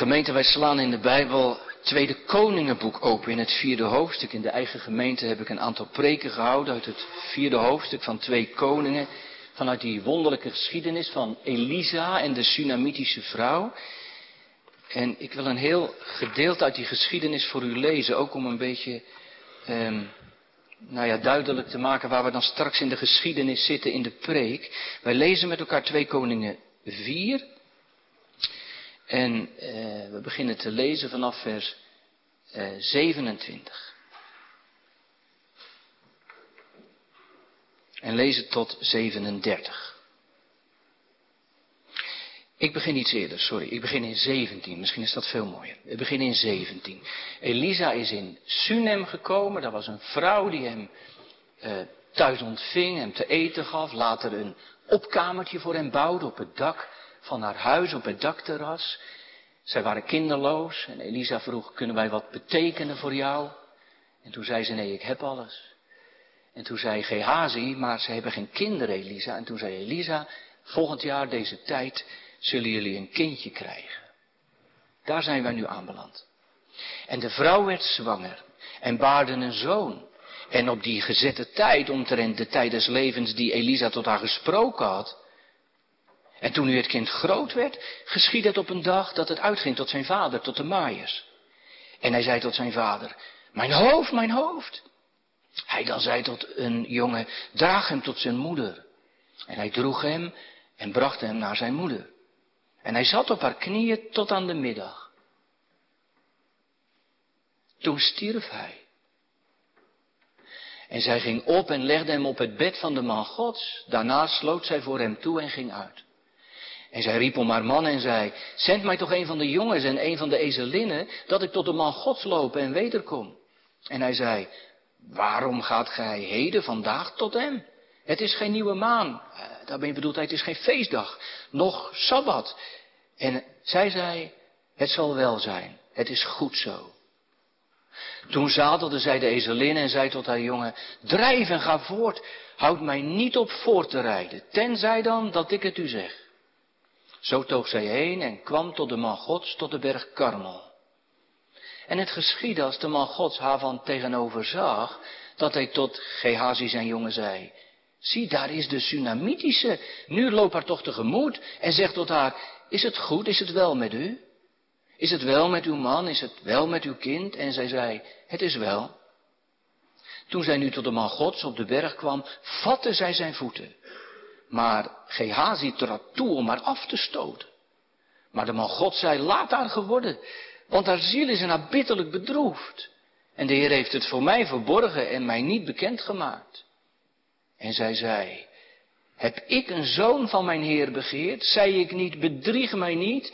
Gemeente, wij slaan in de Bijbel Tweede Koningenboek open in het vierde hoofdstuk. In de eigen gemeente heb ik een aantal preken gehouden uit het vierde hoofdstuk van Twee Koningen. Vanuit die wonderlijke geschiedenis van Elisa en de Sunamitische vrouw. En ik wil een heel gedeelte uit die geschiedenis voor u lezen, ook om een beetje um, nou ja, duidelijk te maken waar we dan straks in de geschiedenis zitten in de preek. Wij lezen met elkaar 2 Koningen 4. En uh, we beginnen te lezen vanaf vers uh, 27. En lezen tot 37. Ik begin iets eerder, sorry. Ik begin in 17. Misschien is dat veel mooier. Ik begin in 17. Elisa is in Sunem gekomen. Dat was een vrouw die hem uh, thuis ontving, hem te eten gaf. Later een opkamertje voor hem bouwde op het dak van haar huis, op het dakterras. Zij waren kinderloos en Elisa vroeg, kunnen wij wat betekenen voor jou? En toen zei ze, nee, ik heb alles. En toen zei Gehazi, maar ze hebben geen kinderen, Elisa. En toen zei Elisa, volgend jaar deze tijd zullen jullie een kindje krijgen. Daar zijn wij nu aanbeland. En de vrouw werd zwanger en baarde een zoon. En op die gezette tijd, omtrent de tijd des levens die Elisa tot haar gesproken had. En toen nu het kind groot werd, geschiedde het op een dag dat het uitging tot zijn vader, tot de maaiers. En hij zei tot zijn vader, mijn hoofd, mijn hoofd. Hij dan zei tot een jongen, draag hem tot zijn moeder. En hij droeg hem en bracht hem naar zijn moeder. En hij zat op haar knieën tot aan de middag. Toen stierf hij. En zij ging op en legde hem op het bed van de man Gods. Daarna sloot zij voor hem toe en ging uit. En zij riep om haar man en zei, zend mij toch een van de jongens en een van de ezelinnen, dat ik tot de man Gods lopen en wederkom. En hij zei, waarom gaat gij heden vandaag tot hem? Het is geen nieuwe maan. Eh, daarmee bedoelt hij, het is geen feestdag. Nog Sabbat. En zij zei, het zal wel zijn. Het is goed zo. Toen zadelde zij de ezelin en zei tot haar jongen, drijf en ga voort. Houd mij niet op voort te rijden, tenzij dan dat ik het u zeg. Zo toog zij heen en kwam tot de man gods, tot de berg Karmel. En het geschiedde als de man gods haar van tegenover zag, dat hij tot Gehazi zijn jongen zei, Zie, daar is de Sunamitische. Nu loop haar toch tegemoet en zegt tot haar, is het goed, is het wel met u? Is het wel met uw man, is het wel met uw kind? En zij zei, het is wel. Toen zij nu tot de man gods op de berg kwam, vatte zij zijn voeten. Maar Gehazi trad toe om haar af te stoten. Maar de man God zei, laat haar geworden, want haar ziel is in haar bitterlijk bedroefd. En de Heer heeft het voor mij verborgen en mij niet bekendgemaakt. En zij zei, heb ik een zoon van mijn Heer begeerd? Zei ik niet, bedrieg mij niet?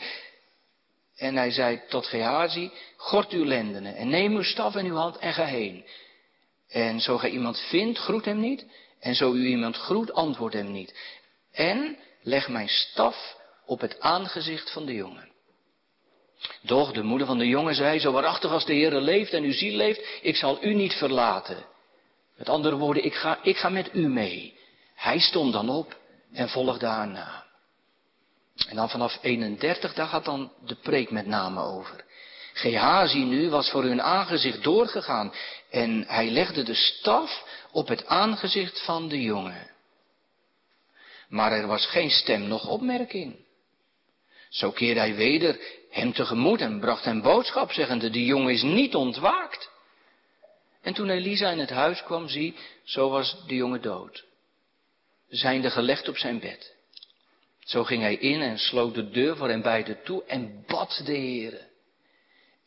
En hij zei tot Gehazi, gort uw lendenen en neem uw staf in uw hand en ga heen. En zo gij iemand vindt, groet hem niet. En zo u iemand groet, antwoord hem niet. En leg mijn staf op het aangezicht van de jongen. Doch de moeder van de jongen zei, zo waarachtig als de Heer leeft en uw ziel leeft, ik zal u niet verlaten. Met andere woorden, ik ga, ik ga met u mee. Hij stond dan op en volgde haar na. En dan vanaf 31, daar gaat dan de preek met name over. Gehazi nu was voor hun aangezicht doorgegaan en hij legde de staf op het aangezicht van de jongen. Maar er was geen stem noch opmerking. Zo keerde hij weder hem tegemoet en bracht hem boodschap, zeggende, de jongen is niet ontwaakt. En toen Elisa in het huis kwam, zie, zo was de jongen dood. Zijnde gelegd op zijn bed. Zo ging hij in en sloot de deur voor hen beiden toe en bad de Heere.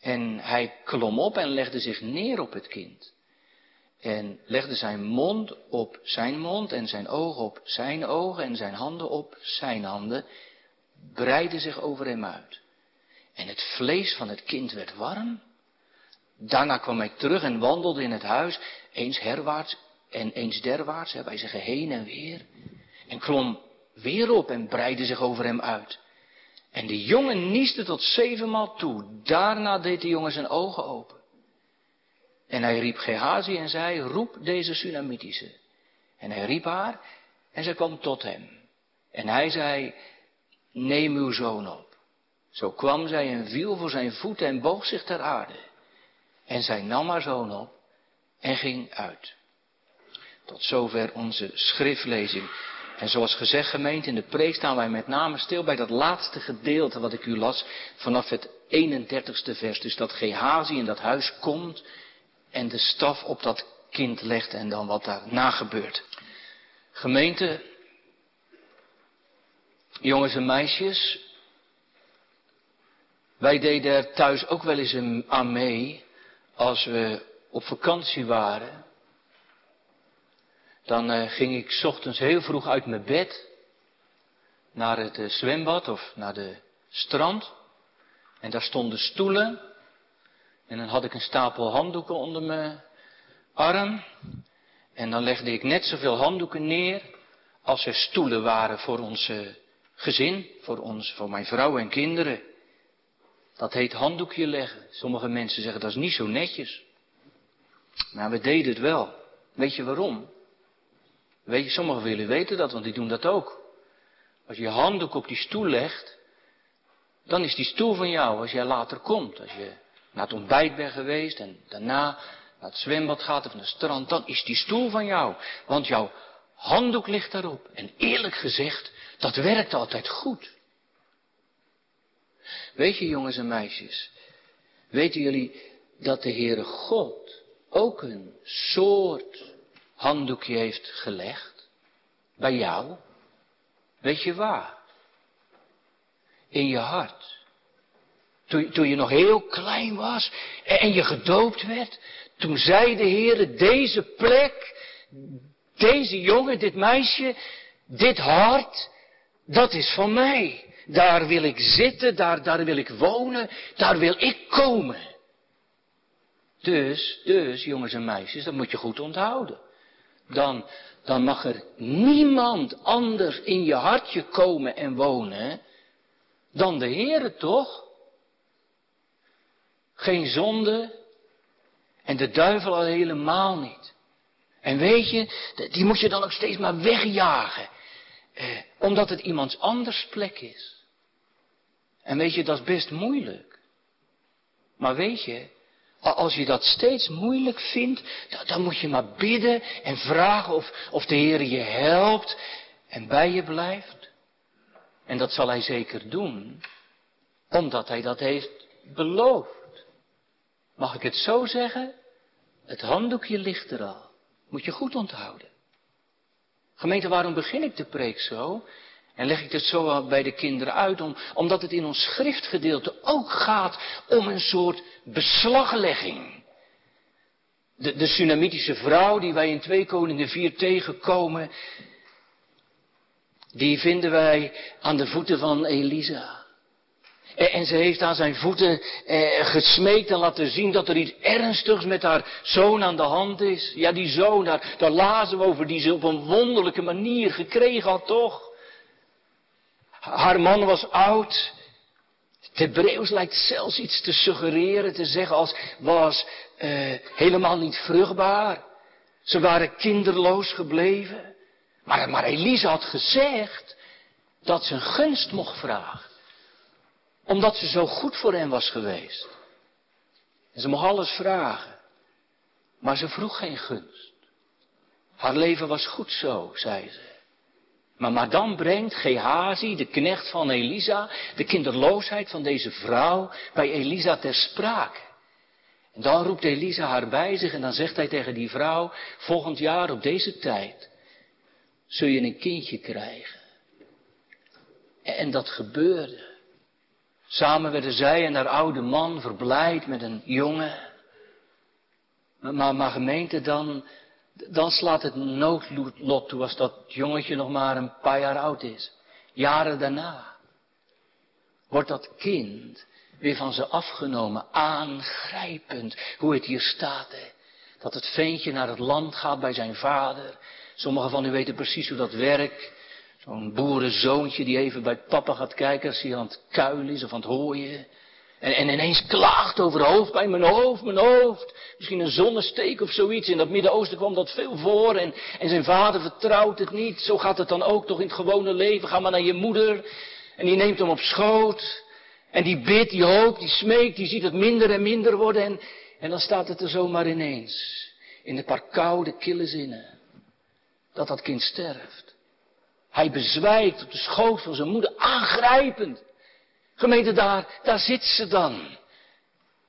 En hij klom op en legde zich neer op het kind. En legde zijn mond op zijn mond en zijn ogen op zijn ogen en zijn handen op zijn handen. Breidde zich over hem uit. En het vlees van het kind werd warm. Daarna kwam hij terug en wandelde in het huis, eens herwaarts en eens derwaarts. Wij zeggen heen en weer. En klom weer op en breidde zich over hem uit. En de jongen nieste tot zevenmaal toe. Daarna deed de jongen zijn ogen open. En hij riep Gehazi en zei, roep deze Sunamitische. En hij riep haar en zij kwam tot hem. En hij zei, neem uw zoon op. Zo kwam zij en viel voor zijn voeten en boog zich ter aarde. En zij nam haar zoon op en ging uit. Tot zover onze schriftlezing. En zoals gezegd, gemeente, in de preek staan wij met name stil bij dat laatste gedeelte wat ik u las vanaf het 31ste vers. Dus dat Gehazi in dat huis komt en de staf op dat kind legt en dan wat daarna gebeurt. Gemeente, jongens en meisjes, wij deden er thuis ook wel eens aan mee als we op vakantie waren. Dan uh, ging ik s ochtends heel vroeg uit mijn bed naar het uh, zwembad of naar de strand. En daar stonden stoelen. En dan had ik een stapel handdoeken onder mijn arm. En dan legde ik net zoveel handdoeken neer als er stoelen waren voor ons gezin, voor ons, voor mijn vrouw en kinderen. Dat heet handdoekje leggen. Sommige mensen zeggen dat is niet zo netjes. Maar we deden het wel. Weet je waarom? Weet je, sommigen jullie weten dat, want die doen dat ook. Als je je handdoek op die stoel legt, dan is die stoel van jou als jij later komt. Als je naar het ontbijt bent geweest en daarna naar het zwembad gaat of naar het strand, dan is die stoel van jou. Want jouw handdoek ligt daarop. En eerlijk gezegd, dat werkt altijd goed. Weet je jongens en meisjes, weten jullie dat de Heere God ook een soort handdoekje heeft gelegd? Bij jou? Weet je waar? In je hart. Toen, toen je nog heel klein was en je gedoopt werd, toen zei de Heere, deze plek, deze jongen, dit meisje, dit hart, dat is van mij. Daar wil ik zitten, daar, daar wil ik wonen, daar wil ik komen. Dus, dus, jongens en meisjes, dat moet je goed onthouden. Dan, dan mag er niemand anders in je hartje komen en wonen dan de Heere, toch? Geen zonde en de duivel al helemaal niet. En weet je, die moet je dan ook steeds maar wegjagen. Eh, omdat het iemands anders plek is. En weet je, dat is best moeilijk. Maar weet je, als je dat steeds moeilijk vindt, dan moet je maar bidden en vragen of, of de Heer je helpt en bij je blijft. En dat zal Hij zeker doen, omdat Hij dat heeft beloofd. Mag ik het zo zeggen? Het handdoekje ligt er al. Moet je goed onthouden. Gemeente, waarom begin ik de preek zo? En leg ik het zo bij de kinderen uit, om, omdat het in ons schriftgedeelte ook gaat om een soort beslaglegging. De, de Sunamitische vrouw die wij in 2 Koningen 4 tegenkomen, die vinden wij aan de voeten van Elisa. En, en ze heeft aan zijn voeten eh, gesmeekt en laten zien dat er iets ernstigs met haar zoon aan de hand is. Ja, die zoon, daar, lazen we over, die ze op een wonderlijke manier gekregen had, toch? Haar man was oud. Het Hebreeuws lijkt zelfs iets te suggereren, te zeggen als was uh, helemaal niet vruchtbaar. Ze waren kinderloos gebleven. Maar, maar Elise had gezegd dat ze een gunst mocht vragen. Omdat ze zo goed voor hem was geweest. En ze mocht alles vragen. Maar ze vroeg geen gunst. Haar leven was goed zo, zei ze. Maar, dan brengt Gehazi, de knecht van Elisa, de kinderloosheid van deze vrouw bij Elisa ter sprake. En dan roept Elisa haar bij zich en dan zegt hij tegen die vrouw, volgend jaar op deze tijd zul je een kindje krijgen. En dat gebeurde. Samen werden zij en haar oude man verblijd met een jongen. Maar, maar gemeente, dan, dan slaat het noodlot toe als dat jongetje nog maar een paar jaar oud is. Jaren daarna wordt dat kind weer van ze afgenomen, aangrijpend, hoe het hier staat. Hè? Dat het ventje naar het land gaat bij zijn vader. Sommigen van u weten precies hoe dat werkt. Zo'n boerenzoontje die even bij papa gaat kijken als hij aan het kuilen is of aan het hooien. En, en ineens klaagt over hoofdpijn, mijn hoofd, mijn hoofd. Misschien een zonnesteek of zoiets. In dat Midden-Oosten kwam dat veel voor. En, en zijn vader vertrouwt het niet. Zo gaat het dan ook toch in het gewone leven. Ga maar naar je moeder. En die neemt hem op schoot. En die bidt, die hoopt, die smeekt, die ziet het minder en minder worden. En, en dan staat het er zomaar ineens. In een paar koude, kille zinnen. Dat dat kind sterft. Hij bezwijkt op de schoot van zijn moeder. Aangrijpend. Gemeente daar, daar zit ze dan.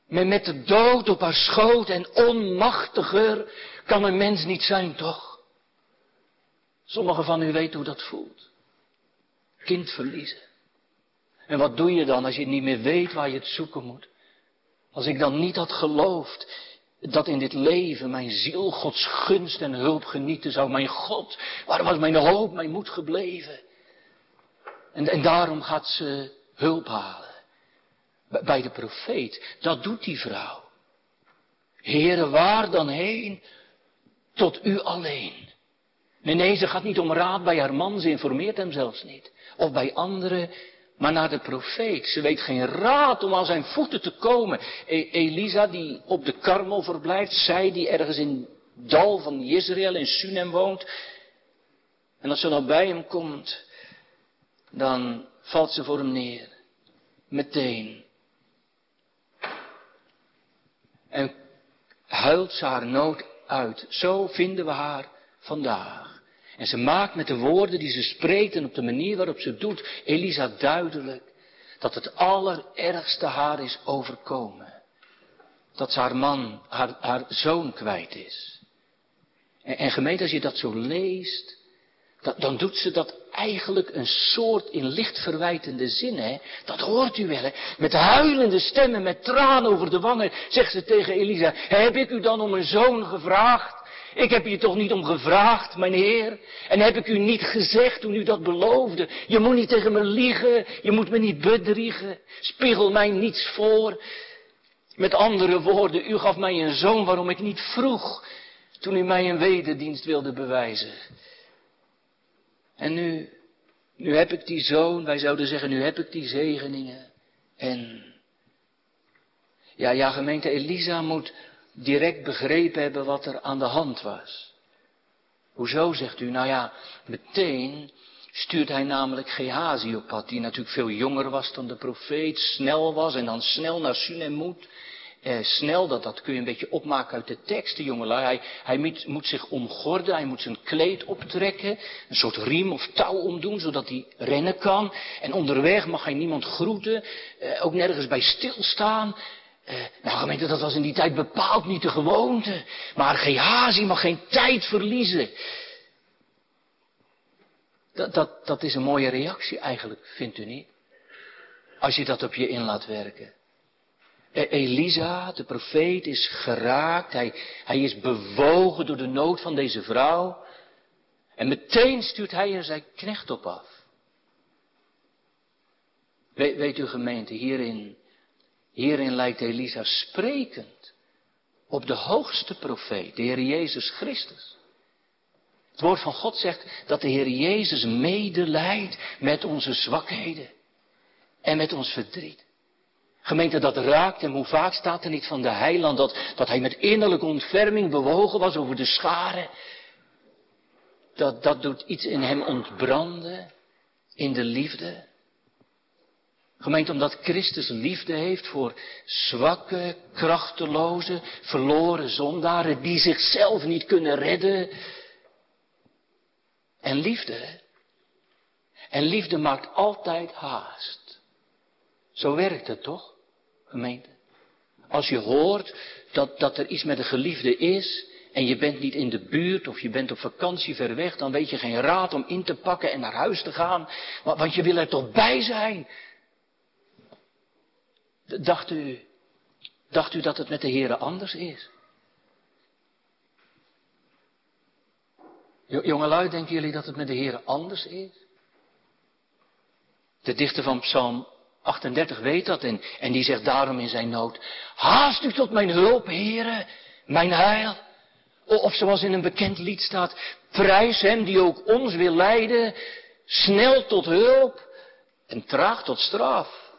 Met, met de dood op haar schoot en onmachtiger kan een mens niet zijn, toch? Sommigen van u weten hoe dat voelt. Kind verliezen. En wat doe je dan als je niet meer weet waar je het zoeken moet? Als ik dan niet had geloofd dat in dit leven mijn ziel Gods gunst en hulp genieten zou. Mijn God, waar was mijn hoop, mijn moed gebleven? En, en daarom gaat ze hulp halen. Bij de profeet. Dat doet die vrouw. Heere, waar dan heen? Tot u alleen. Nee, nee, ze gaat niet om raad bij haar man, ze informeert hem zelfs niet. Of bij anderen, maar naar de profeet. Ze weet geen raad om aan zijn voeten te komen. E Elisa, die op de Karmel verblijft, zij die ergens in dal van Israël in Sunem woont. En als ze dan bij hem komt, dan valt ze voor hem neer. Meteen. En huilt ze haar nood uit. Zo vinden we haar vandaag. En ze maakt met de woorden die ze spreekt en op de manier waarop ze doet, Elisa duidelijk dat het allerergste haar is overkomen. Dat ze haar man, haar, haar zoon kwijt is. En, en gemeente, als je dat zo leest, dan doet ze dat eigenlijk een soort in licht verwijtende zin, hè. Dat hoort u wel, hè. Met huilende stemmen, met tranen over de wangen, zegt ze tegen Elisa, heb ik u dan om een zoon gevraagd? Ik heb je toch niet om gevraagd, mijn Heer? En heb ik u niet gezegd toen u dat beloofde? Je moet niet tegen me liegen, je moet me niet bedriegen. Spiegel mij niets voor. Met andere woorden, u gaf mij een zoon waarom ik niet vroeg toen u mij een wederdienst wilde bewijzen. En nu, nu heb ik die zoon, wij zouden zeggen, nu heb ik die zegeningen. En, ja, ja, gemeente Elisa moet direct begrepen hebben wat er aan de hand was. Hoezo, zegt u? Nou ja, meteen stuurt hij namelijk Gehazi op pad, die natuurlijk veel jonger was dan de profeet, snel was en dan snel naar Sunem moet. Eh, snel, dat, dat kun je een beetje opmaken uit de tekst, de jongelui. Hij, hij moet, moet, zich omgorden, hij moet zijn kleed optrekken, een soort riem of touw omdoen, zodat hij rennen kan. En onderweg mag hij niemand groeten, eh, ook nergens bij stilstaan. Eh, nou gemeente, dat was in die tijd bepaald niet de gewoonte. Maar Gehazi mag geen tijd verliezen. Dat, dat, dat is een mooie reactie eigenlijk, vindt u niet? Als je dat op je in laat werken. E, Elisa, de profeet, is geraakt. Hij, hij is bewogen door de nood van deze vrouw. En meteen stuurt hij er zijn knecht op af. weet, weet u gemeente, hierin Hierin lijkt Elisa sprekend op de hoogste profeet, de Heer Jezus Christus. Het woord van God zegt dat de Heer Jezus medelijdt met onze zwakheden en met ons verdriet. Gemeente, dat raakt hem. Hoe vaak staat er niet van de heiland dat, dat hij met innerlijke ontferming bewogen was over de scharen. Dat, dat doet iets in hem ontbranden, in de liefde. Gemeente, omdat Christus liefde heeft voor zwakke, krachteloze, verloren zondaren die zichzelf niet kunnen redden. En liefde, en liefde maakt altijd haast. Zo werkt het toch, gemeente? Als je hoort dat, dat er iets met een geliefde is en je bent niet in de buurt of je bent op vakantie ver weg, dan weet je geen raad om in te pakken en naar huis te gaan, want je wil er toch bij zijn. Dacht u, dacht u dat het met de Heeren anders is? Jongelui, denken jullie dat het met de Heeren anders is? De dichter van Psalm 38 weet dat en, en die zegt daarom in zijn nood, haast u tot mijn hulp, Heere, mijn heil. Of zoals in een bekend lied staat, prijs hem die ook ons wil leiden, snel tot hulp en traag tot straf.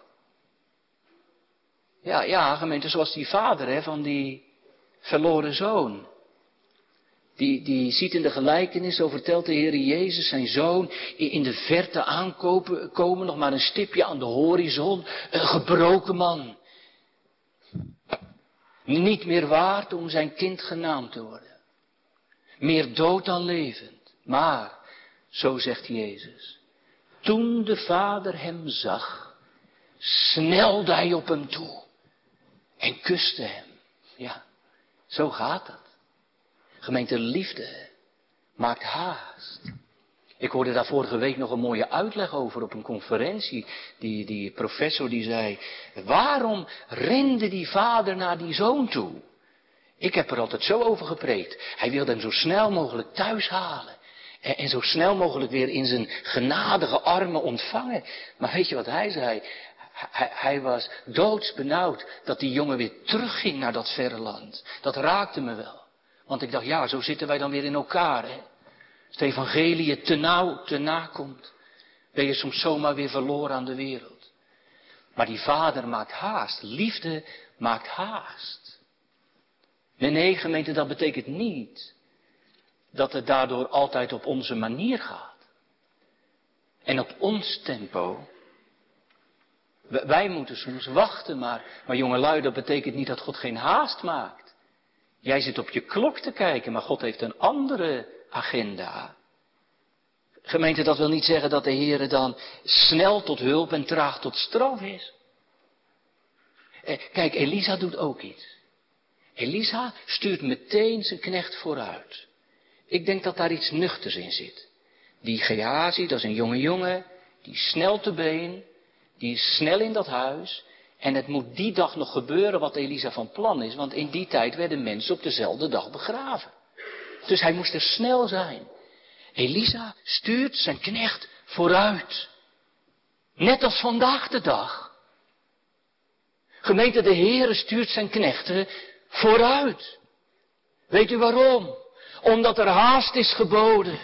Ja, ja, gemeente, zoals die vader hè, van die verloren zoon. Die, die ziet in de gelijkenis, zo vertelt de Heer Jezus zijn zoon, in de verte aankomen, komen, nog maar een stipje aan de horizon, een gebroken man. Niet meer waard om zijn kind genaamd te worden. Meer dood dan levend. Maar, zo zegt Jezus, toen de vader hem zag, snelde hij op hem toe en kuste hem. Ja, zo gaat dat. Gemeente liefde maakt haast. Ik hoorde daar vorige week nog een mooie uitleg over op een conferentie. Die, die professor die zei, waarom rende die vader naar die zoon toe? Ik heb er altijd zo over gepreekt. Hij wilde hem zo snel mogelijk thuis halen. En, en zo snel mogelijk weer in zijn genadige armen ontvangen. Maar weet je wat hij zei? Hij, hij, was doodsbenauwd dat die jongen weer terugging naar dat verre land. Dat raakte me wel. Want ik dacht, ja, zo zitten wij dan weer in elkaar. Hè? Als het evangelie te nauw, te na komt, ben je soms zomaar weer verloren aan de wereld. Maar die vader maakt haast. Liefde maakt haast. Nee, nee, gemeente, dat betekent niet dat het daardoor altijd op onze manier gaat. En op ons tempo. Wij moeten soms wachten, maar, maar jongelui, dat betekent niet dat God geen haast maakt. Jij zit op je klok te kijken, maar God heeft een andere agenda. Gemeente, dat wil niet zeggen dat de Heer dan snel tot hulp en traag tot straf is. Eh, kijk, Elisa doet ook iets. Elisa stuurt meteen zijn knecht vooruit. Ik denk dat daar iets nuchters in zit. Die Gehazi, dat is een jonge jongen, die snel te been, die is snel in dat huis. En het moet die dag nog gebeuren wat Elisa van plan is, want in die tijd werden mensen op dezelfde dag begraven. Dus hij moest er snel zijn. Elisa stuurt zijn knecht vooruit. Net als vandaag de dag. Gemeente de Heere stuurt zijn knechten vooruit. Weet u waarom? Omdat er haast is geboden.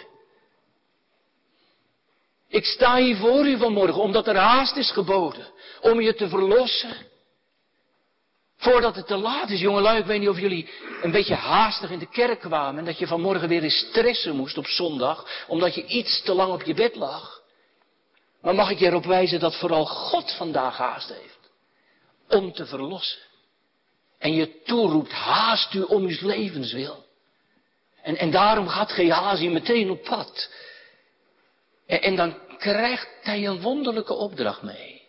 Ik sta hier voor u vanmorgen omdat er haast is geboden om je te verlossen. Voordat het te laat is, jongelui, ik weet niet of jullie een beetje haastig in de kerk kwamen en dat je vanmorgen weer eens stressen moest op zondag, omdat je iets te lang op je bed lag. Maar mag ik je erop wijzen dat vooral God vandaag haast heeft om te verlossen. En je toeroept, haast u om uw levenswil. En, en daarom gaat Gehazi meteen op pad. En, dan krijgt hij een wonderlijke opdracht mee.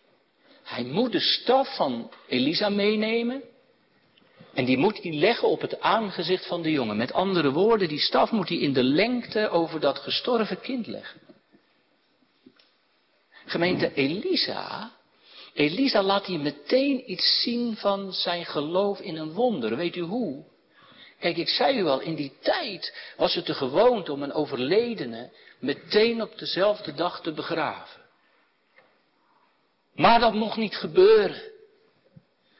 Hij moet de staf van Elisa meenemen. En die moet hij leggen op het aangezicht van de jongen. Met andere woorden, die staf moet hij in de lengte over dat gestorven kind leggen. Gemeente Elisa, Elisa laat hier meteen iets zien van zijn geloof in een wonder. Weet u hoe? Kijk, ik zei u al, in die tijd was het de gewoonte om een overledene meteen op dezelfde dag te begraven. Maar dat mocht niet gebeuren.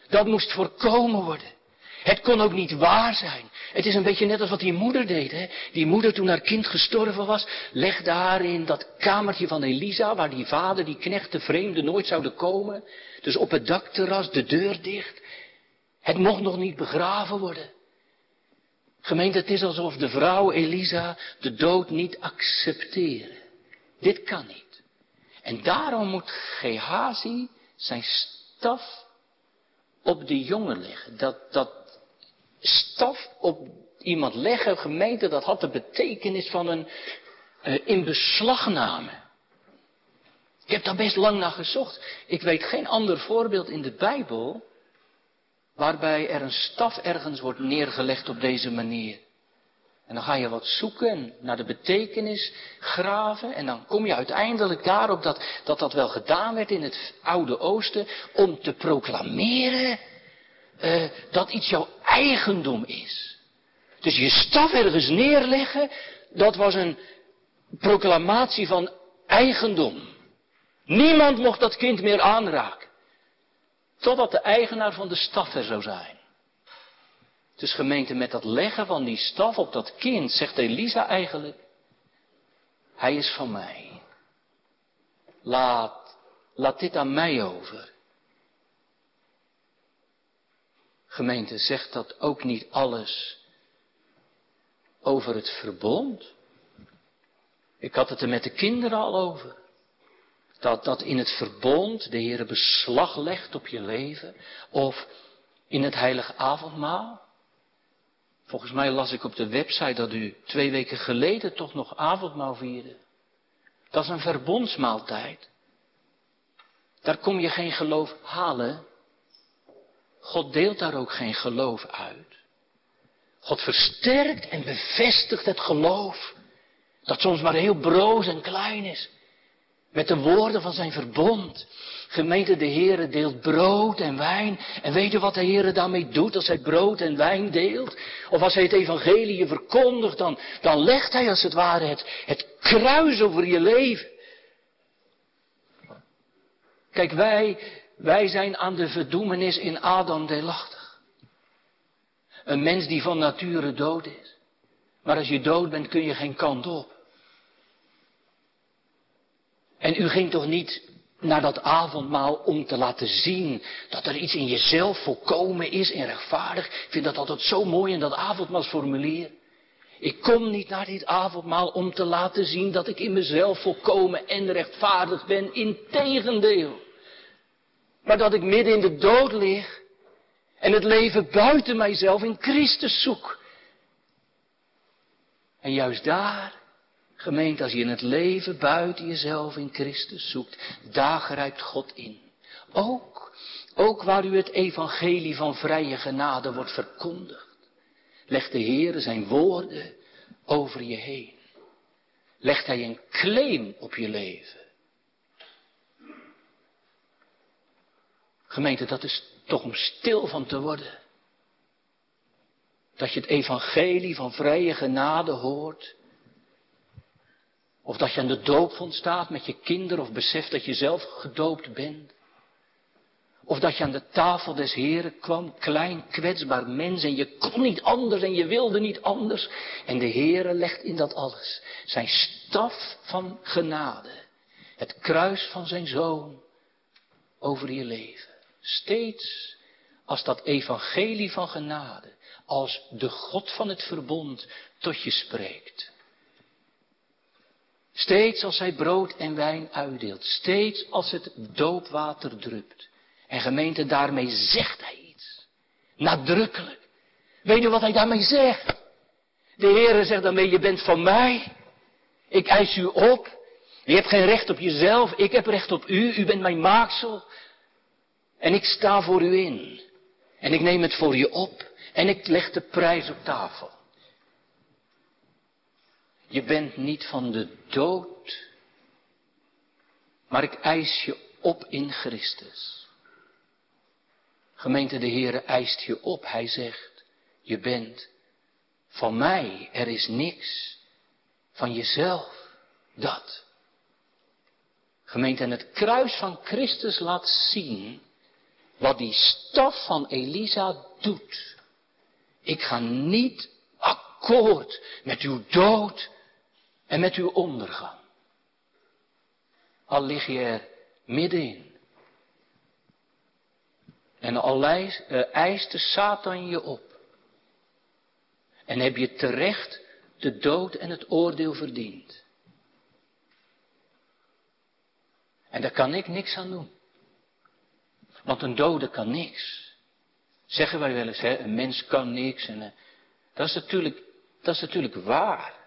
Dat moest voorkomen worden. Het kon ook niet waar zijn. Het is een beetje net als wat die moeder deed. Hè? Die moeder toen haar kind gestorven was, legde haar in dat kamertje van Elisa, waar die vader, die knecht, de vreemde nooit zouden komen. Dus op het dakterras, de deur dicht. Het mocht nog niet begraven worden. Gemeente, het is alsof de vrouw Elisa de dood niet accepteerde. Dit kan niet. En daarom moet Gehazi zijn staf op de jongen leggen. Dat, dat staf op iemand leggen, gemeente, dat had de betekenis van een uh, in beslagname. Ik heb daar best lang naar gezocht. Ik weet geen ander voorbeeld in de Bijbel waarbij er een staf ergens wordt neergelegd op deze manier. En dan ga je wat zoeken naar de betekenis graven en dan kom je uiteindelijk daarop dat, dat dat wel gedaan werd in het Oude Oosten om te proclameren uh, dat iets jouw eigendom is. Dus je staf ergens neerleggen, dat was een proclamatie van eigendom. Niemand mocht dat kind meer aanraken. Totdat de eigenaar van de staf er zou zijn. Dus gemeente, met dat leggen van die staf op dat kind, zegt Elisa eigenlijk, hij is van mij. Laat, laat dit aan mij over. Gemeente, zegt dat ook niet alles over het verbond. Ik had het er met de kinderen al over. Dat, dat in het verbond de Heer beslag legt op je leven. Of in het heilige avondmaal. Volgens mij las ik op de website dat u twee weken geleden toch nog avondmaal vierde. Dat is een verbondsmaaltijd. Daar kom je geen geloof halen. God deelt daar ook geen geloof uit. God versterkt en bevestigt het geloof. Dat soms maar heel broos en klein is. Met de woorden van zijn verbond. Gemeente, de Heere deelt brood en wijn. En weet je wat de Heere daarmee doet als hij brood en wijn deelt? Of als hij het evangelie verkondigt, dan, dan legt hij als het ware het, het kruis over je leven. Kijk, wij, wij zijn aan de verdoemenis in Adam deelachtig. Een mens die van nature dood is. Maar als je dood bent kun je geen kant op. En u ging toch niet naar dat avondmaal om te laten zien dat er iets in jezelf volkomen is en rechtvaardig. Ik vind dat altijd zo mooi in dat avondmaalsformulier. Ik kom niet naar dit avondmaal om te laten zien dat ik in mezelf volkomen en rechtvaardig ben. Integendeel. Maar dat ik midden in de dood lig en het leven buiten mijzelf in Christus zoek. En juist daar Gemeente, als je in het leven buiten jezelf in Christus zoekt, daar grijpt God in. Ook, ook waar u het evangelie van vrije genade wordt verkondigd, legt de Heer zijn woorden over je heen. Legt Hij een claim op je leven. Gemeente, dat is toch om stil van te worden. Dat je het evangelie van vrije genade hoort of dat je aan de doopvond staat met je kinderen of beseft dat je zelf gedoopt bent. Of dat je aan de tafel des Heren kwam, klein, kwetsbaar mens en je kon niet anders en je wilde niet anders. En de Heere legt in dat alles zijn staf van genade, het kruis van zijn zoon over je leven. Steeds als dat evangelie van genade, als de God van het verbond tot je spreekt. Steeds als hij brood en wijn uitdeelt. Steeds als het doopwater drupt. En gemeente, daarmee zegt hij iets. Nadrukkelijk. Weet je wat hij daarmee zegt? De Heere zegt daarmee, je bent van mij. Ik eis u op. Je hebt geen recht op jezelf. Ik heb recht op u. U bent mijn maaksel. En ik sta voor u in. En ik neem het voor je op. En ik leg de prijs op tafel. Je bent niet van de dood, maar ik eis je op in Christus. Gemeente, de Heere eist je op. Hij zegt, je bent van mij, er is niks van jezelf, dat. Gemeente, en het kruis van Christus laat zien wat die staf van Elisa doet. Ik ga niet akkoord met uw dood en met uw ondergang. Al lig je er middenin. En al eh, eist de Satan je op. En heb je terecht de dood en het oordeel verdiend. En daar kan ik niks aan doen. Want een dode kan niks. Zeggen wij wel eens, hè, een mens kan niks. En, uh, dat, is natuurlijk, dat is natuurlijk waar.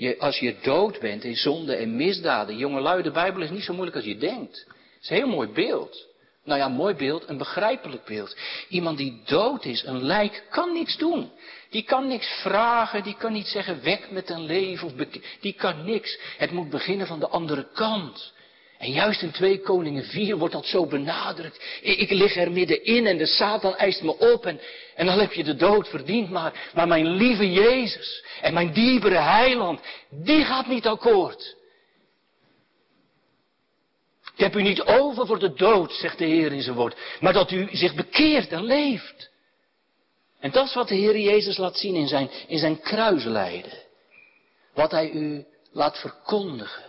Je, als je dood bent in zonde en misdaden. Jongelui, de Bijbel is niet zo moeilijk als je denkt. Het is een heel mooi beeld. Nou ja, mooi beeld, een begrijpelijk beeld. Iemand die dood is, een lijk, kan niets doen. Die kan niks vragen, die kan niet zeggen weg met een leven, of die kan niks. Het moet beginnen van de andere kant. En juist in 2 Koningen 4 wordt dat zo benadrukt. Ik, ik, lig er middenin en de Satan eist me op en, en dan heb je de dood verdiend. Maar, maar mijn lieve Jezus en mijn diepere heiland, die gaat niet akkoord. Ik heb u niet over voor de dood, zegt de Heer in zijn woord, maar dat u zich bekeert en leeft. En dat is wat de Heer Jezus laat zien in zijn, in zijn kruislijden. Wat hij u laat verkondigen.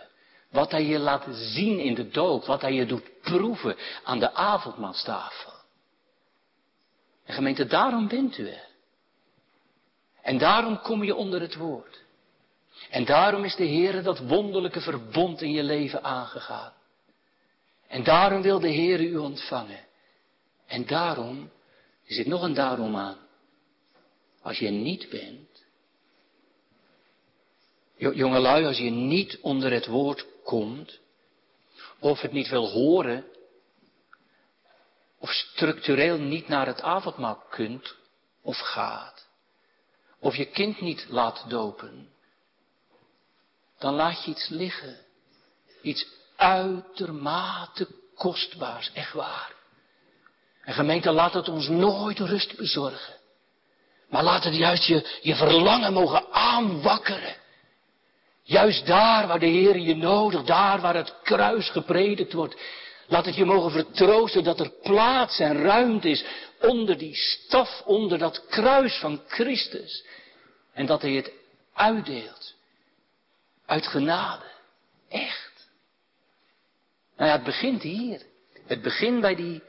Wat hij je laat zien in de dood. Wat hij je doet proeven aan de avondmaalstafel. En gemeente, daarom bent u. En daarom kom je onder het woord. En daarom is de Heer dat wonderlijke verbond in je leven aangegaan. En daarom wil de Heer u ontvangen. En daarom, er zit nog een daarom aan. Als je niet bent, jongelui, als je niet onder het woord komt, of het niet wil horen, of structureel niet naar het avondmaal kunt of gaat, of je kind niet laat dopen, dan laat je iets liggen. Iets uitermate kostbaars, echt waar. En gemeente, laat het ons nooit rust bezorgen. Maar laat het juist je, je verlangen mogen aanwakkeren. Juist daar waar de Heer je nodigt, daar waar het kruis gepredikt wordt. Laat het je mogen vertroosten dat er plaats en ruimte is onder die staf, onder dat kruis van Christus. En dat Hij het uitdeelt. Uit genade. Echt. Nou ja, het begint hier. Het begint bij die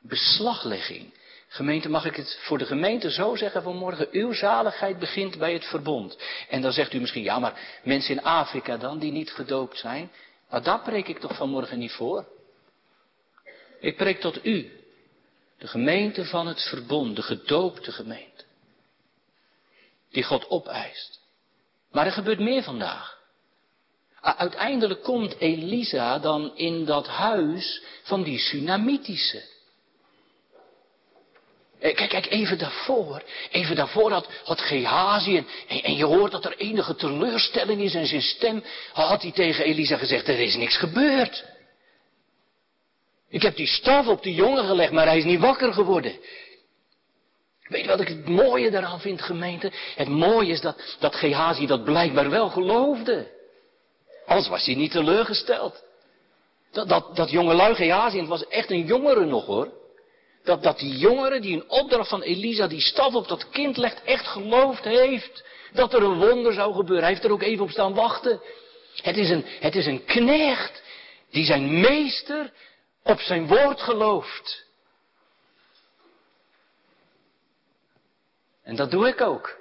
beslaglegging. Gemeente, mag ik het voor de gemeente zo zeggen vanmorgen? Uw zaligheid begint bij het verbond. En dan zegt u misschien, ja, maar mensen in Afrika dan, die niet gedoopt zijn. Maar daar preek ik toch vanmorgen niet voor. Ik preek tot u. De gemeente van het verbond, de gedoopte gemeente. Die God opeist. Maar er gebeurt meer vandaag. Uiteindelijk komt Elisa dan in dat huis van die Sunamitische. Eh, kijk, kijk, even daarvoor, even daarvoor had, had Gehazi en, en, je hoort dat er enige teleurstelling is en zijn stem had hij tegen Elisa gezegd, er is niks gebeurd. Ik heb die staf op de jongen gelegd, maar hij is niet wakker geworden. Weet je wat ik het mooie daaraan vind, gemeente? Het mooie is dat, dat Gehazi dat blijkbaar wel geloofde. Anders was hij niet teleurgesteld. Dat, dat, dat jongelui Gehazi, het was echt een jongere nog hoor. Dat, dat die jongere die een opdracht van Elisa die staf op dat kind legt, echt geloofd heeft. Dat er een wonder zou gebeuren. Hij heeft er ook even op staan wachten. Het is een, het is een knecht die zijn meester op zijn woord gelooft. En dat doe ik ook.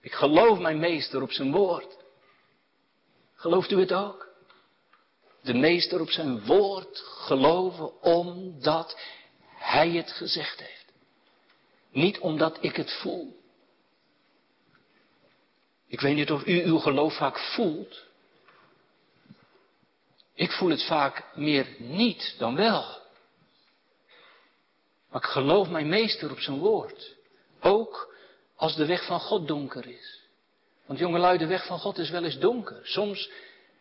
Ik geloof mijn meester op zijn woord. Gelooft u het ook? De meester op zijn woord geloven omdat hij het gezegd heeft. Niet omdat ik het voel. Ik weet niet of u uw geloof vaak voelt. Ik voel het vaak meer niet dan wel. Maar ik geloof mijn meester op zijn woord. Ook als de weg van God donker is. Want jongelui, de weg van God is wel eens donker. Soms,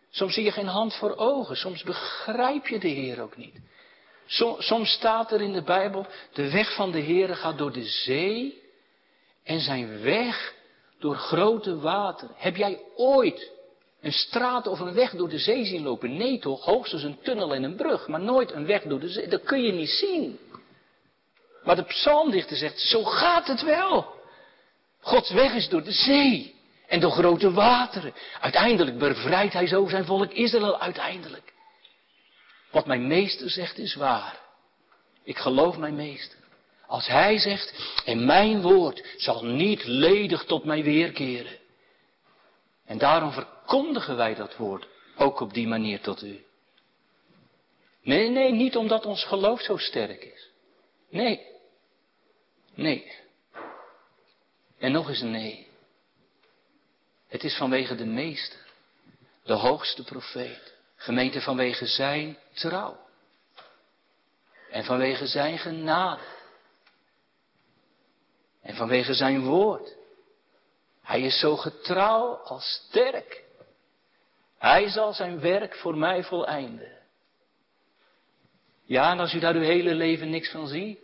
soms zie je geen hand voor ogen. Soms begrijp je de Heer ook niet. soms staat er in de Bijbel, de weg van de Heer gaat door de zee en zijn weg door grote water. Heb jij ooit een straat of een weg door de zee zien lopen? Nee toch, hoogstens een tunnel en een brug, maar nooit een weg door de zee. Dat kun je niet zien. Maar de psalmdichter zegt, zo gaat het wel. Gods weg is door de zee en door grote wateren. Uiteindelijk bevrijdt hij zo zijn volk Israël uiteindelijk. Wat mijn meester zegt is waar. Ik geloof mijn meester. Als hij zegt, en mijn woord zal niet ledig tot mij weerkeren. En daarom verkondigen wij dat woord ook op die manier tot u. Nee, nee, niet omdat ons geloof zo sterk is. Nee. Nee. En nog eens een nee. Het is vanwege de meester, de hoogste profeet, gemeente vanwege zijn trouw. En vanwege zijn genade. En vanwege zijn woord. Hij is zo getrouw als sterk. Hij zal zijn werk voor mij voleinden. Ja, en als u daar uw hele leven niks van ziet,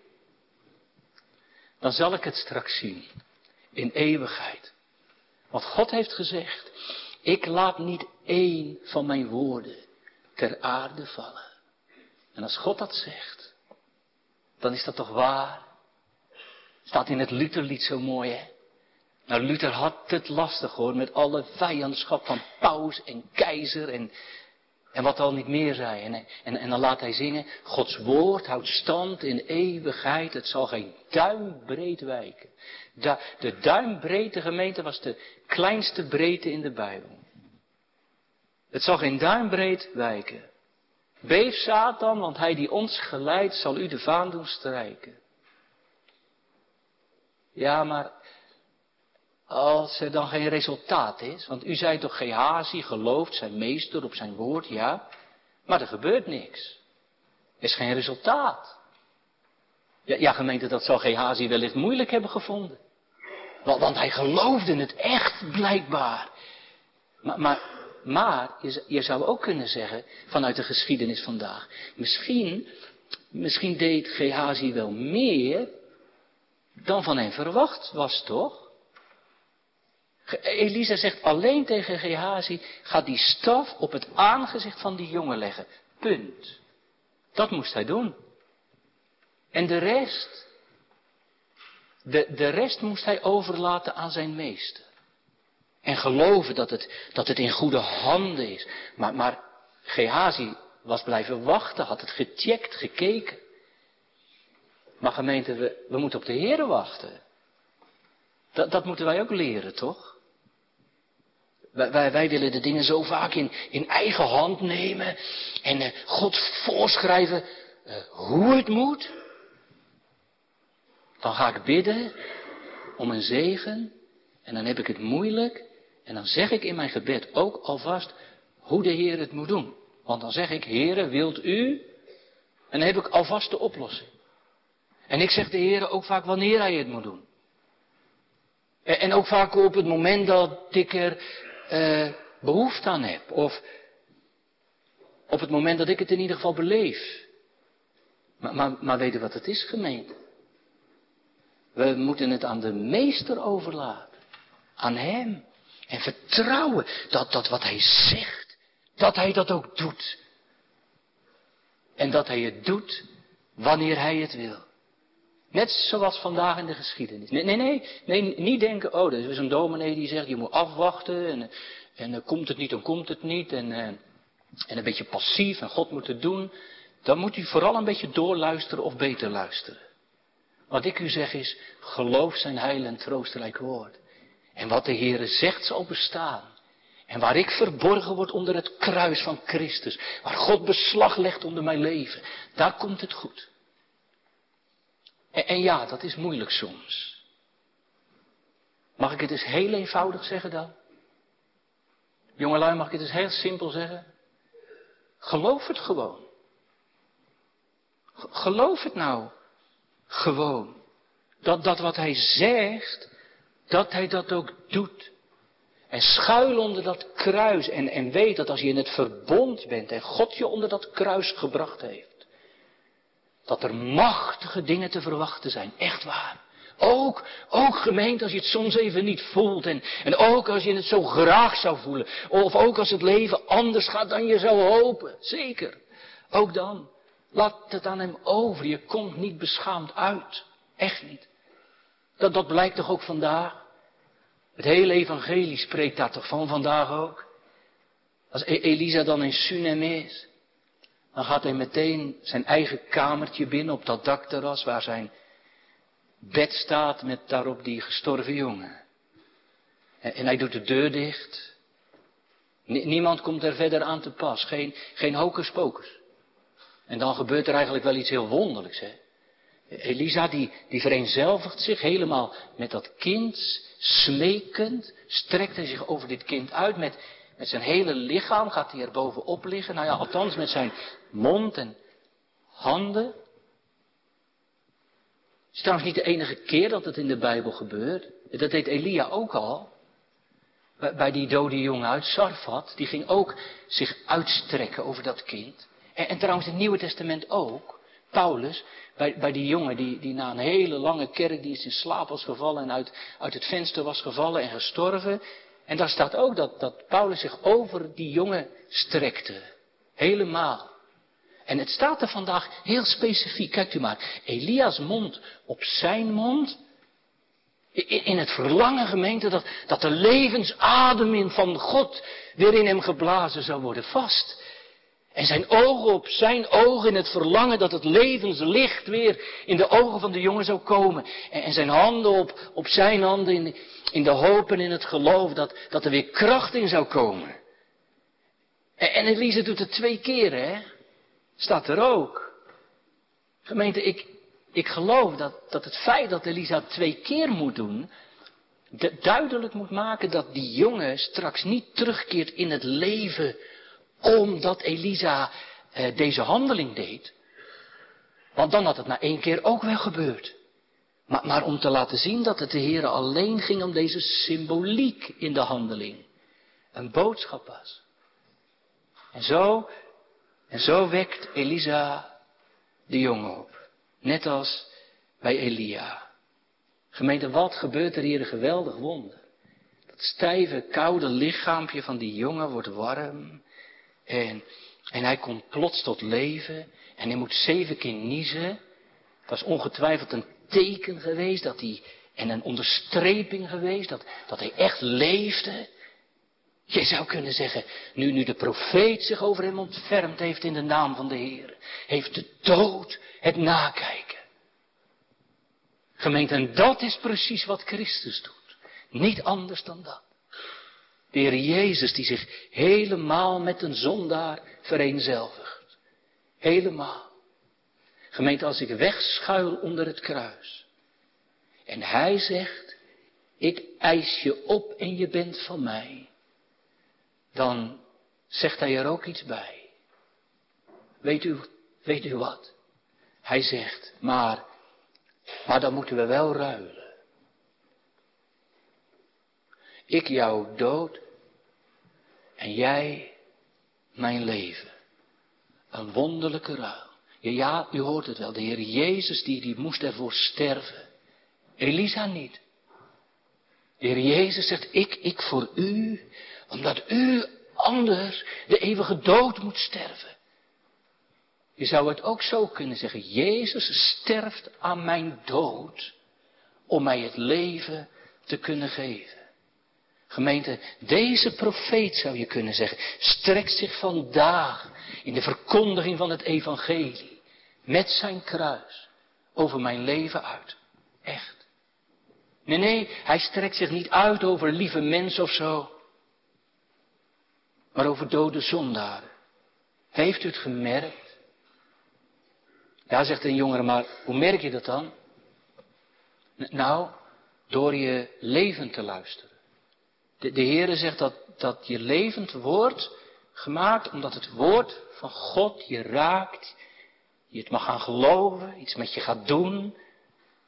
dan zal ik het straks zien. In eeuwigheid. Want God heeft gezegd, ik laat niet één van mijn woorden ter aarde vallen. En als God dat zegt, dan is dat toch waar? Staat in het Lutherlied zo mooi, hè? Nou, Luther had het lastig hoor, met alle vijandschap van paus en keizer en En wat al niet meer zei. En, en, en dan laat hij zingen, Gods woord houdt stand in eeuwigheid. Het zal geen duimbreed wijken. de duimbreedte gemeente was de kleinste breedte in de Bijbel. Het zal geen duimbreed wijken. Beef Satan, want hij die ons geleidt zal u de vaan doen strijken. Ja, maar als er dan geen resultaat is, want u zei toch Gehazi gelooft zijn meester op zijn woord, ja, maar er gebeurt niks. Er is geen resultaat. Ja, ja gemeente, dat zal Gehazi wellicht moeilijk hebben gevonden. Want, want hij geloofde het echt, blijkbaar. Maar, maar, maar je, je zou ook kunnen zeggen, vanuit de geschiedenis vandaag, misschien, misschien deed Gehazi wel meer dan van hem verwacht was, toch? Elisa zegt alleen tegen Gehazi, ga die staf op het aangezicht van die jongen leggen. Punt. Dat moest hij doen. En de rest, de, de rest moest hij overlaten aan zijn meester. En geloven dat het, dat het in goede handen is. Maar, maar Gehazi was blijven wachten, had het gecheckt, gekeken. Maar gemeente, we, we moeten op de Heeren wachten. Dat, dat moeten wij ook leren, toch? Wij, willen de dingen zo vaak in, in eigen hand nemen en uh, God voorschrijven uh, hoe het moet. Dan ga ik bidden om een zegen en dan heb ik het moeilijk en dan zeg ik in mijn gebed ook alvast hoe de Heer het moet doen. Want dan zeg ik, Heere, wilt u? En dan heb ik alvast de oplossing. En ik zeg de Heer ook vaak wanneer hij het moet doen. En ook vaak op het moment dat ik er uh, behoefte aan heb. Of op het moment dat ik het in ieder geval beleef. Maar, maar, maar weet wat het is, gemeente? We moeten het aan de meester overlaten. Aan hem. En vertrouwen dat, dat wat hij zegt, dat hij dat ook doet. En dat hij het doet wanneer hij het wil. Net zoals vandaag in de geschiedenis. Nee, nee, nee, nee niet denken, oh, er is een dominee die zegt, je moet afwachten en, en komt het niet, dan komt het niet. En, uh, en een beetje passief en God moet het doen. Dan moet u vooral een beetje doorluisteren of beter luisteren. Wat ik u zeg is, geloof zijn heil en troostrijk woord. En wat de Heere zegt zal bestaan. En waar ik verborgen word onder het kruis van Christus. Waar God beslag legt onder mijn leven. Daar komt het goed. En, ja, dat is moeilijk soms. Mag ik het eens heel eenvoudig zeggen dan? Jongelui, mag ik het eens heel simpel zeggen? Geloof het gewoon. Geloof het nou gewoon. Dat, dat wat hij zegt, dat hij dat ook doet. En schuil onder dat kruis en, en weet dat als je in het verbond bent en God je onder dat kruis gebracht heeft, dat er machtige dingen te verwachten zijn. Echt waar. Ook, ook gemeente als je het soms even niet voelt. En, en ook als je het zo graag zou voelen. Of ook als het leven anders gaat dan je zou hopen. Zeker. Ook dan. Laat het aan hem over. Je komt niet beschaamd uit. Echt niet. Dat, dat blijkt toch ook vandaag. Het hele evangelie spreekt daar toch van vandaag ook. Als e- Elisa dan in Sunem is. Dan gaat hij meteen zijn eigen kamertje binnen op dat dakterras waar zijn bed staat met daarop die gestorven jongen. En, hij doet de deur dicht. Niemand komt er verder aan te pas. Geen, geen hocus. En dan gebeurt er eigenlijk wel iets heel wonderlijks. Hè? Elisa die, die vereenzelvigt zich helemaal met dat kind. Smekend strekt hij zich over dit kind uit met, met zijn hele lichaam gaat hij er bovenop liggen. Nou ja, althans met zijn mond en handen. Het is trouwens niet de enige keer dat het in de Bijbel gebeurt. Dat deed Elia ook al. Bij die dode jongen uit Sarfat. Die ging ook zich uitstrekken over dat kind. En, en trouwens het Nieuwe Testament ook. Paulus, bij, bij die jongen die, die na een hele lange kerkdienst in slaap was gevallen en uit, uit het venster was gevallen en gestorven. En daar staat ook dat, dat Paulus zich over die jongen strekte. Helemaal. En het staat er vandaag heel specifiek. Kijkt u maar. Elia's mond op zijn mond. In het verlangen gemeente dat, dat de levensadem in van God weer in hem geblazen zou worden. Vast. En zijn ogen op zijn ogen in het verlangen dat het levenslicht weer in de ogen van de jongen zou komen. En, zijn handen op, op zijn handen in, in de hoop en in het geloof dat, dat er weer kracht in zou komen. En, en Elise doet het twee keer, hè? Staat er ook. Gemeente, ik, ik geloof dat, dat het feit dat Elisa twee keer moet doen, duidelijk moet maken dat die jongen straks niet terugkeert in het leven omdat Elisa eh, deze handeling deed. Want dan had het na één keer ook wel gebeurd. Maar, maar om te laten zien dat het de Heer alleen ging om deze symboliek in de handeling. Een boodschap was. En zo, en zo wekt Elisa de jongen op. Net als bij Elia. Gemeente, wat gebeurt er hier een geweldig wonder. Dat stijve, koude lichaampje van die jongen wordt warm. En, en hij komt plots tot leven. En hij moet zeven keer niezen. Dat is ongetwijfeld een teken geweest dat hij, en een onderstreping geweest dat, dat hij echt leefde. Je zou kunnen zeggen, nu, nu de profeet zich over hem ontfermd heeft in de naam van de Heer, heeft de dood het nakijken. Gemeente, en dat is precies wat Christus doet. Niet anders dan dat. De Heer Jezus die zich helemaal met een zondaar vereenzelvigt. Helemaal. Gemeente, als ik wegschuil onder het kruis. En hij zegt, ik eis je op en je bent van mij. Dan zegt hij er ook iets bij. Weet u, weet u wat? Hij zegt, maar, maar dan moeten we wel ruilen. Ik jouw dood en jij mijn leven. Een wonderlijke ruil. Ja, ja, u hoort het wel. De Heer Jezus die, die moest ervoor sterven. Elisa niet. De Heer Jezus zegt, ik, ik voor u, omdat u anders de eeuwige dood moet sterven. Je zou het ook zo kunnen zeggen, Jezus sterft aan mijn dood om mij het leven te kunnen geven. Gemeente, deze profeet zou je kunnen zeggen, strekt zich vandaag in de verkondiging van het evangelie met zijn kruis over mijn leven uit. Echt. Nee, nee, hij strekt zich niet uit over lieve mensen of zo, maar over dode zondaren. Heeft u het gemerkt? Ja, zegt een jongere, maar hoe merk je dat dan? Nou, door je leven te luisteren. De, de Heere zegt dat, dat je levend wordt gemaakt omdat het woord van God je raakt. Je het mag gaan geloven, iets met je gaat doen.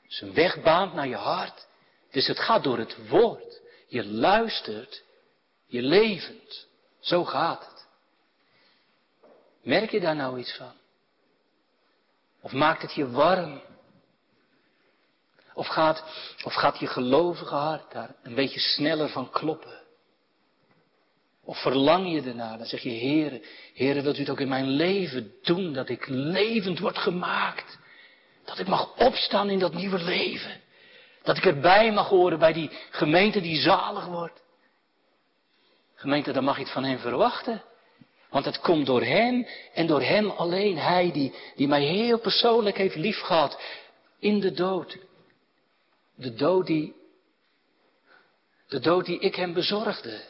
Zijn weg baant naar je hart. Dus het gaat door het woord. Je luistert, je levend. Zo gaat het. Merk je daar nou iets van? Of maakt het je warm? Of gaat, of gaat je gelovige hart daar een beetje sneller van kloppen? Of verlang je ernaar? Dan zeg je, Heere, Heere, wilt u het ook in mijn leven doen, dat ik levend word gemaakt? Dat ik mag opstaan in dat nieuwe leven? Dat ik erbij mag horen bij die gemeente die zalig wordt? Gemeente, dan mag je het van hem verwachten. Want het komt door hem en door hem alleen. Hij die, die mij heel persoonlijk heeft liefgehad in de dood. De dood die, de dood die ik hem bezorgde.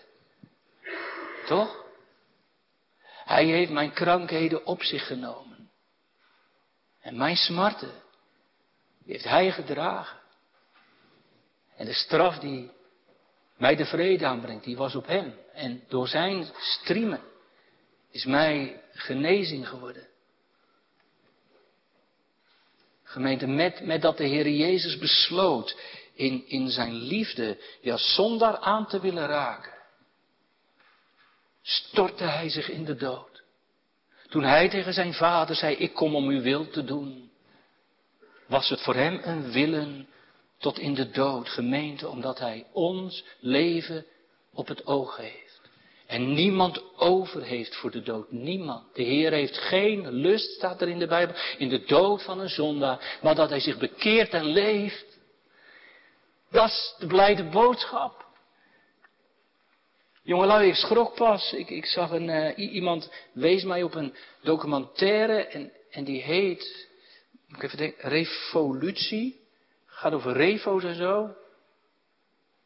Toch? Hij heeft mijn krankheden op zich genomen. En mijn smarten, die heeft hij gedragen. En de straf die mij de vrede aanbrengt, die was op hem. En door zijn striemen is mij genezing geworden. Gemeente, met, met dat de Heer Jezus besloot in, in zijn liefde ja, zondaar aan te willen raken, stortte hij zich in de dood. Toen hij tegen zijn vader zei, ik kom om uw wil te doen, was het voor hem een willen tot in de dood, gemeente, omdat hij ons leven op het oog heeft. En niemand over heeft voor de dood. Niemand. De Heer heeft geen lust, staat er in de Bijbel, in de dood van een zondaar, maar dat hij zich bekeert en leeft. Dat is de blijde boodschap. Jongelui, ik schrok pas. Ik, ik zag een, uh, iemand wees mij op een documentaire en, en die heet, moet ik even denken, Revolutie. Gaat over refo's en zo.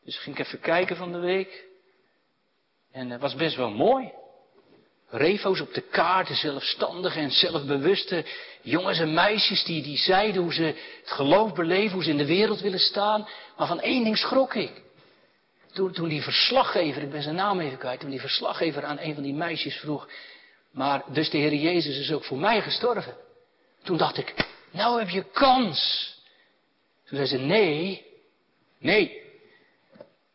Dus ging ik even kijken van de week. En het was best wel mooi. Refo's op de kaart, de zelfstandige en zelfbewuste jongens en meisjes die, die zeiden hoe ze het geloof beleven, hoe ze in de wereld willen staan. Maar van één ding schrok ik. Toen, toen die verslaggever, ik ben zijn naam even kwijt, toen die verslaggever aan een van die meisjes vroeg, maar dus de Heer Jezus is ook voor mij gestorven. Toen dacht ik, nou heb je kans. Toen zei ze, nee, nee,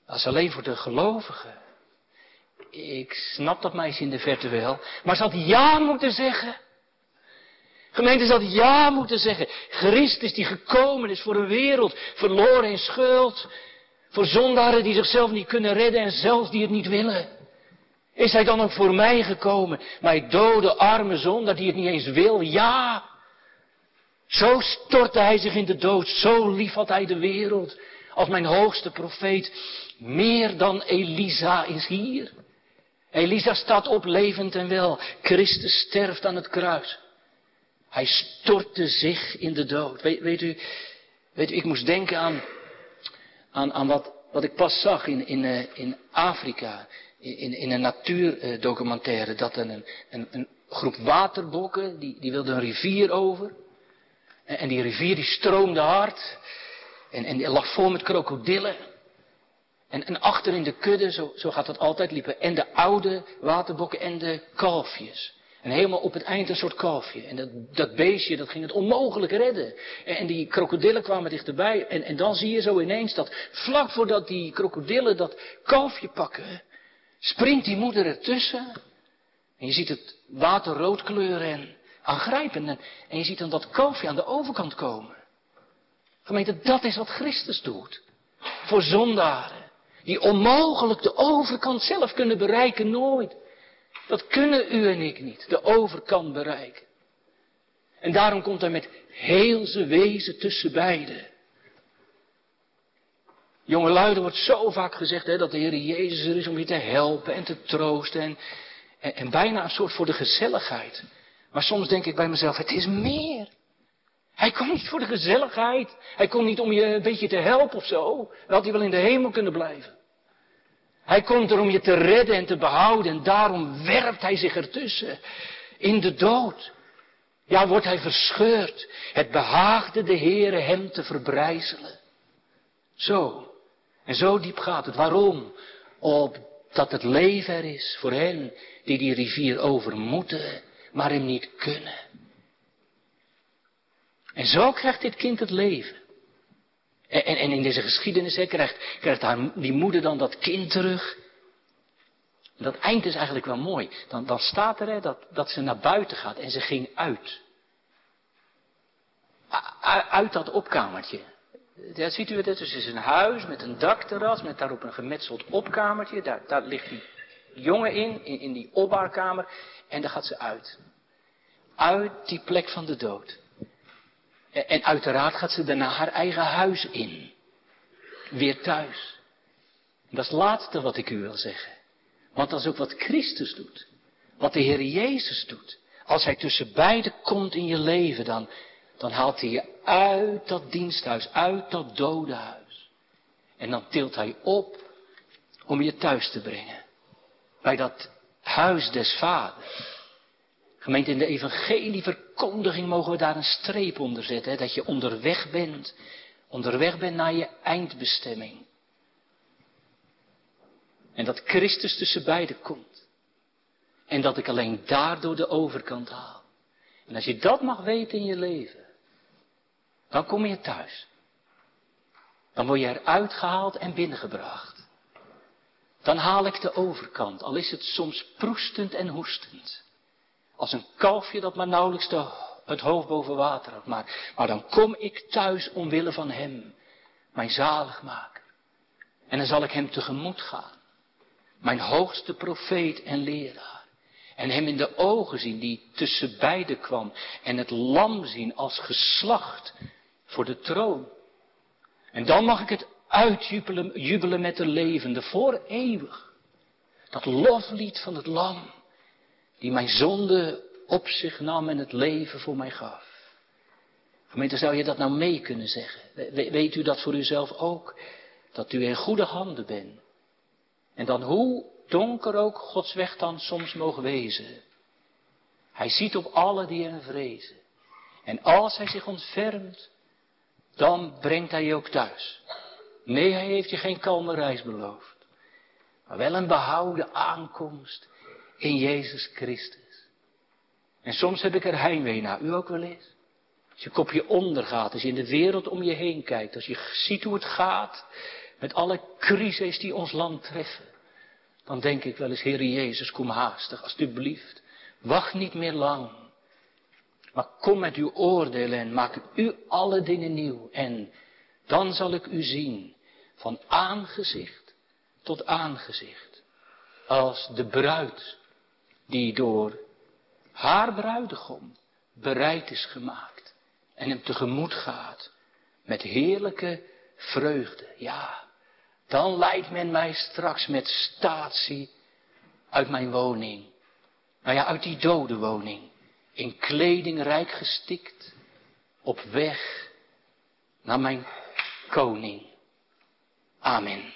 dat is alleen voor de gelovigen. Ik snap dat meisje in de verte wel, maar ze had ja moeten zeggen. Gemeente had ja moeten zeggen. Christus die gekomen is voor een wereld verloren in schuld. Voor zondaren die zichzelf niet kunnen redden en zelfs die het niet willen. Is hij dan ook voor mij gekomen? Mij dode, arme zondaar die het niet eens wil? Ja. Zo stortte hij zich in de dood. Zo lief had hij de wereld. Als mijn hoogste profeet. Meer dan Elisa is hier. Elisa staat op levend en wel. Christus sterft aan het kruis. Hij stortte zich in de dood. Weet, weet, u, weet u, ik moest denken aan, aan, aan wat, wat ik pas zag in, in, uh, in Afrika. In, in een natuurdocumentaire. Dat een, een, een groep waterbokken, die, die wilde een rivier over. En, en die rivier die stroomde hard. En, en die lag vol met krokodillen. En, en achter in de kudde, zo, zo gaat dat altijd, liepen en de oude waterbokken en de kalfjes. En helemaal op het eind een soort kalfje. En dat, dat beestje, dat ging het onmogelijk redden. En, en die krokodillen kwamen dichterbij. En, en dan zie je zo ineens dat vlak voordat die krokodillen dat kalfje pakken, springt die moeder ertussen. En je ziet het water rood kleuren en aangrijpen. En, en je ziet dan dat kalfje aan de overkant komen. Gemeente, dat is wat Christus doet. Voor zondaren. Die onmogelijk de overkant zelf kunnen bereiken, nooit. Dat kunnen u en ik niet, de overkant bereiken. En daarom komt hij met heel zijn wezen tussen beiden. Jonge luiden wordt zo vaak gezegd hè, dat de Heer Jezus er is om je te helpen en te troosten. En, en, en bijna een soort voor de gezelligheid. Maar soms denk ik bij mezelf, het is meer. Hij komt niet voor de gezelligheid. Hij komt niet om je een beetje te helpen of zo. Dan had hij wel in de hemel kunnen blijven. Hij komt er om je te redden en te behouden. En daarom werpt hij zich ertussen. In de dood. Ja, wordt hij verscheurd. Het behaagde de Heere hem te Zo. En zo diep gaat het. Waarom? Opdat het leven er is voor hen die die rivier over moeten, maar hem niet kunnen. En zo krijgt dit kind het leven. En, en, in deze geschiedenis krijgt, krijgt haar, die moeder dan dat kind terug. dat eind is eigenlijk wel mooi. Dan, dan staat er dat, dat ze naar buiten gaat en ze ging uit. Uit dat opkamertje. Ja, ziet u het? Dus is een huis met een dakterras, met daarop een gemetseld opkamertje. Daar, ligt die jongen in, in, in die opbaarkamer. En daar gaat ze uit. Uit die plek van de dood. En uiteraard gaat ze daarna haar eigen huis in. Weer thuis. Dat is het laatste wat ik u wil zeggen. Want dat is ook wat Christus doet. Wat de Heer Jezus doet. Als Hij tussen beiden komt in je leven, dan, dan haalt Hij je uit dat diensthuis, uit dat dode huis. En dan tilt Hij op om je thuis te brengen. Bij dat huis des vaders. Gemeente, in de evangelieverkondiging mogen we daar een streep onder zetten. Hè, dat je onderweg bent. Onderweg bent naar je eindbestemming. En dat Christus tussen beiden komt. En dat ik alleen daardoor de overkant haal. En als je dat mag weten in je leven, dan kom je thuis. Dan word je eruit gehaald en binnengebracht. Dan haal ik de overkant, al is het soms proestend en hoestend. Als een kalfje dat maar nauwelijks de, het hoofd boven water had. Maar, maar dan kom ik thuis omwille van Hem, mijn zaligmaker. En dan zal ik Hem tegemoet gaan. Mijn hoogste profeet en leraar. En Hem in de ogen zien die tussen beiden kwam. En het lam zien als geslacht voor de troon. En dan mag ik het uitjubelen jubelen met de levende voor eeuwig. Dat loflied van het lam, die mijn zonde op zich nam en het leven voor mij gaf. Gemeente, zou je dat nou mee kunnen zeggen? Weet u dat voor uzelf ook? Dat u in goede handen bent. En dan hoe donker ook Gods weg dan soms mogen wezen. Hij ziet op alle die hem vrezen. En als hij zich ontfermt, dan brengt hij je ook thuis. Nee, hij heeft je geen kalme reis beloofd. Maar wel een behouden aankomst in Jezus Christus. En soms heb ik er heimwee naar, u ook wel eens. Als je kopje ondergaat, als je in de wereld om je heen kijkt, als je ziet hoe het gaat met alle crises die ons land treffen. Dan denk ik wel eens, Heer Jezus, kom haastig, alstublieft. Wacht niet meer lang. Maar kom met uw oordeel en maak u alle dingen nieuw. En dan zal ik u zien van aangezicht tot aangezicht. Als de bruid die door haar bruidegom bereid is gemaakt en hem tegemoet gaat met heerlijke vreugde. Ja, dan leidt men mij straks met statie uit mijn woning. Nou ja, uit die dode woning. In kleding rijk gestikt. Op weg naar mijn koning. Amen.